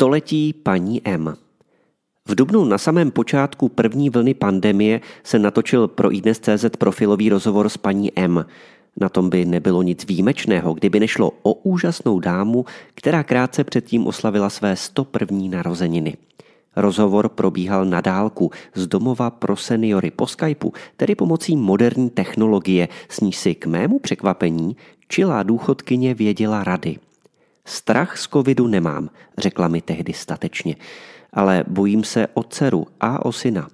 Století paní M. V dubnu na samém počátku první vlny pandemie se natočil pro iDnes.cz profilový rozhovor s paní M. Na tom by nebylo nic výjimečného, kdyby nešlo o úžasnou dámu, která krátce předtím oslavila své 101. narozeniny. Rozhovor probíhal na dálku z domova pro seniory po Skypeu, tedy pomocí moderní technologie, s níž si k mému překvapení čilá důchodkyně věděla rady – Strach z covidu nemám, řekla mi tehdy statečně, ale bojím se o dceru a o syna.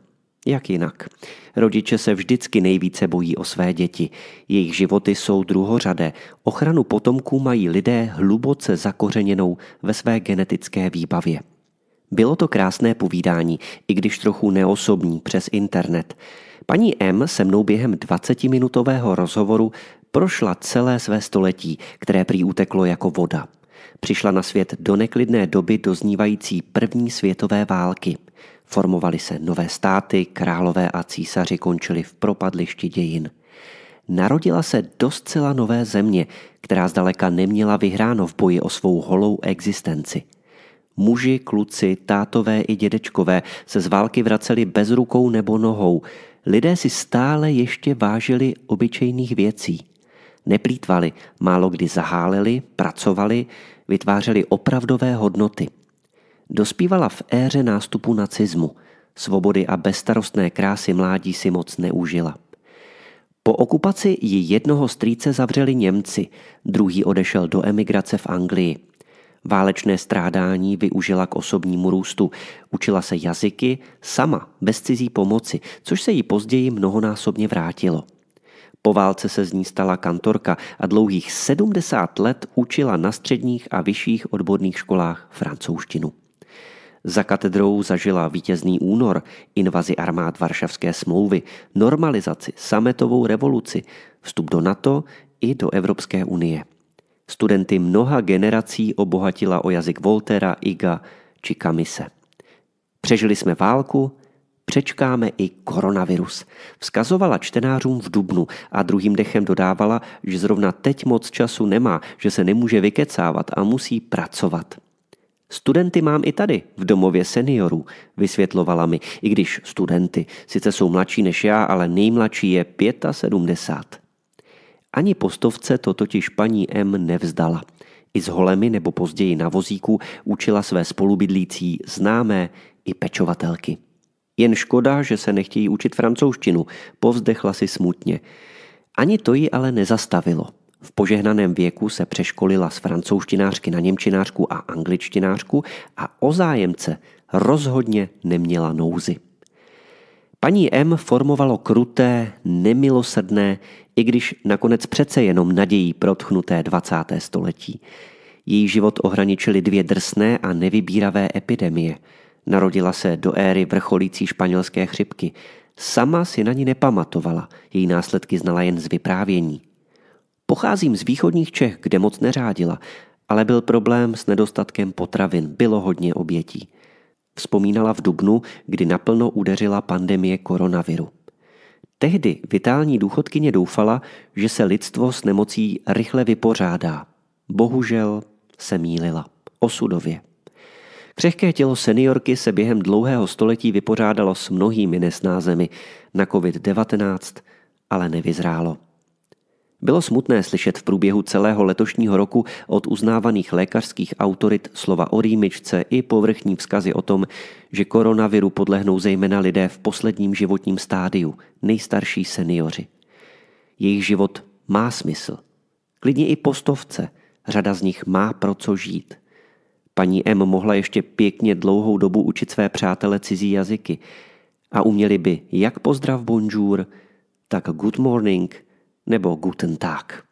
Jak jinak? Rodiče se vždycky nejvíce bojí o své děti. Jejich životy jsou druhořadé. Ochranu potomků mají lidé hluboce zakořeněnou ve své genetické výbavě. Bylo to krásné povídání, i když trochu neosobní přes internet. Paní M se mnou během 20-minutového rozhovoru prošla celé své století, které prý uteklo jako voda přišla na svět do neklidné doby doznívající první světové války. Formovaly se nové státy, králové a císaři končili v propadlišti dějin. Narodila se do zcela nové země, která zdaleka neměla vyhráno v boji o svou holou existenci. Muži, kluci, tátové i dědečkové se z války vraceli bez rukou nebo nohou. Lidé si stále ještě vážili obyčejných věcí – Neplýtvali, málo kdy zaháleli, pracovali, vytvářeli opravdové hodnoty. Dospívala v éře nástupu nacismu. Svobody a bezstarostné krásy mládí si moc neužila. Po okupaci ji jednoho strýce zavřeli Němci, druhý odešel do emigrace v Anglii. Válečné strádání využila k osobnímu růstu. Učila se jazyky sama, bez cizí pomoci, což se jí později mnohonásobně vrátilo – po válce se z ní stala kantorka a dlouhých 70 let učila na středních a vyšších odborných školách francouzštinu. Za katedrou zažila vítězný únor, invazi armád Varšavské smlouvy, normalizaci, sametovou revoluci, vstup do NATO i do Evropské unie. Studenty mnoha generací obohatila o jazyk Voltera, Iga či Kamise. Přežili jsme válku, Přečkáme i koronavirus. Vzkazovala čtenářům v Dubnu a druhým dechem dodávala, že zrovna teď moc času nemá, že se nemůže vykecávat a musí pracovat. Studenty mám i tady, v domově seniorů, vysvětlovala mi, i když studenty sice jsou mladší než já, ale nejmladší je 75. Ani postovce to totiž paní M nevzdala. I s holemi nebo později na vozíku učila své spolubydlící známé i pečovatelky. Jen škoda, že se nechtějí učit francouzštinu, povzdechla si smutně. Ani to ji ale nezastavilo. V požehnaném věku se přeškolila z francouzštinářky na němčinářku a angličtinářku a o zájemce rozhodně neměla nouzy. Paní M formovalo kruté, nemilosrdné, i když nakonec přece jenom nadějí protchnuté 20. století. Její život ohraničily dvě drsné a nevybíravé epidemie – Narodila se do éry vrcholící španělské chřipky. Sama si na ní nepamatovala, její následky znala jen z vyprávění. Pocházím z východních Čech, kde moc neřádila, ale byl problém s nedostatkem potravin, bylo hodně obětí. Vzpomínala v Dubnu, kdy naplno udeřila pandemie koronaviru. Tehdy vitální důchodkyně doufala, že se lidstvo s nemocí rychle vypořádá. Bohužel se mýlila. Osudově. Křehké tělo seniorky se během dlouhého století vypořádalo s mnohými nesnázemi na COVID-19, ale nevyzrálo. Bylo smutné slyšet v průběhu celého letošního roku od uznávaných lékařských autorit slova o rýmičce i povrchní vzkazy o tom, že koronaviru podlehnou zejména lidé v posledním životním stádiu, nejstarší seniori. Jejich život má smysl. Klidně i postovce, řada z nich má pro co žít – Paní M mohla ještě pěkně dlouhou dobu učit své přátele cizí jazyky a uměli by jak pozdrav bonjour, tak good morning nebo guten tag.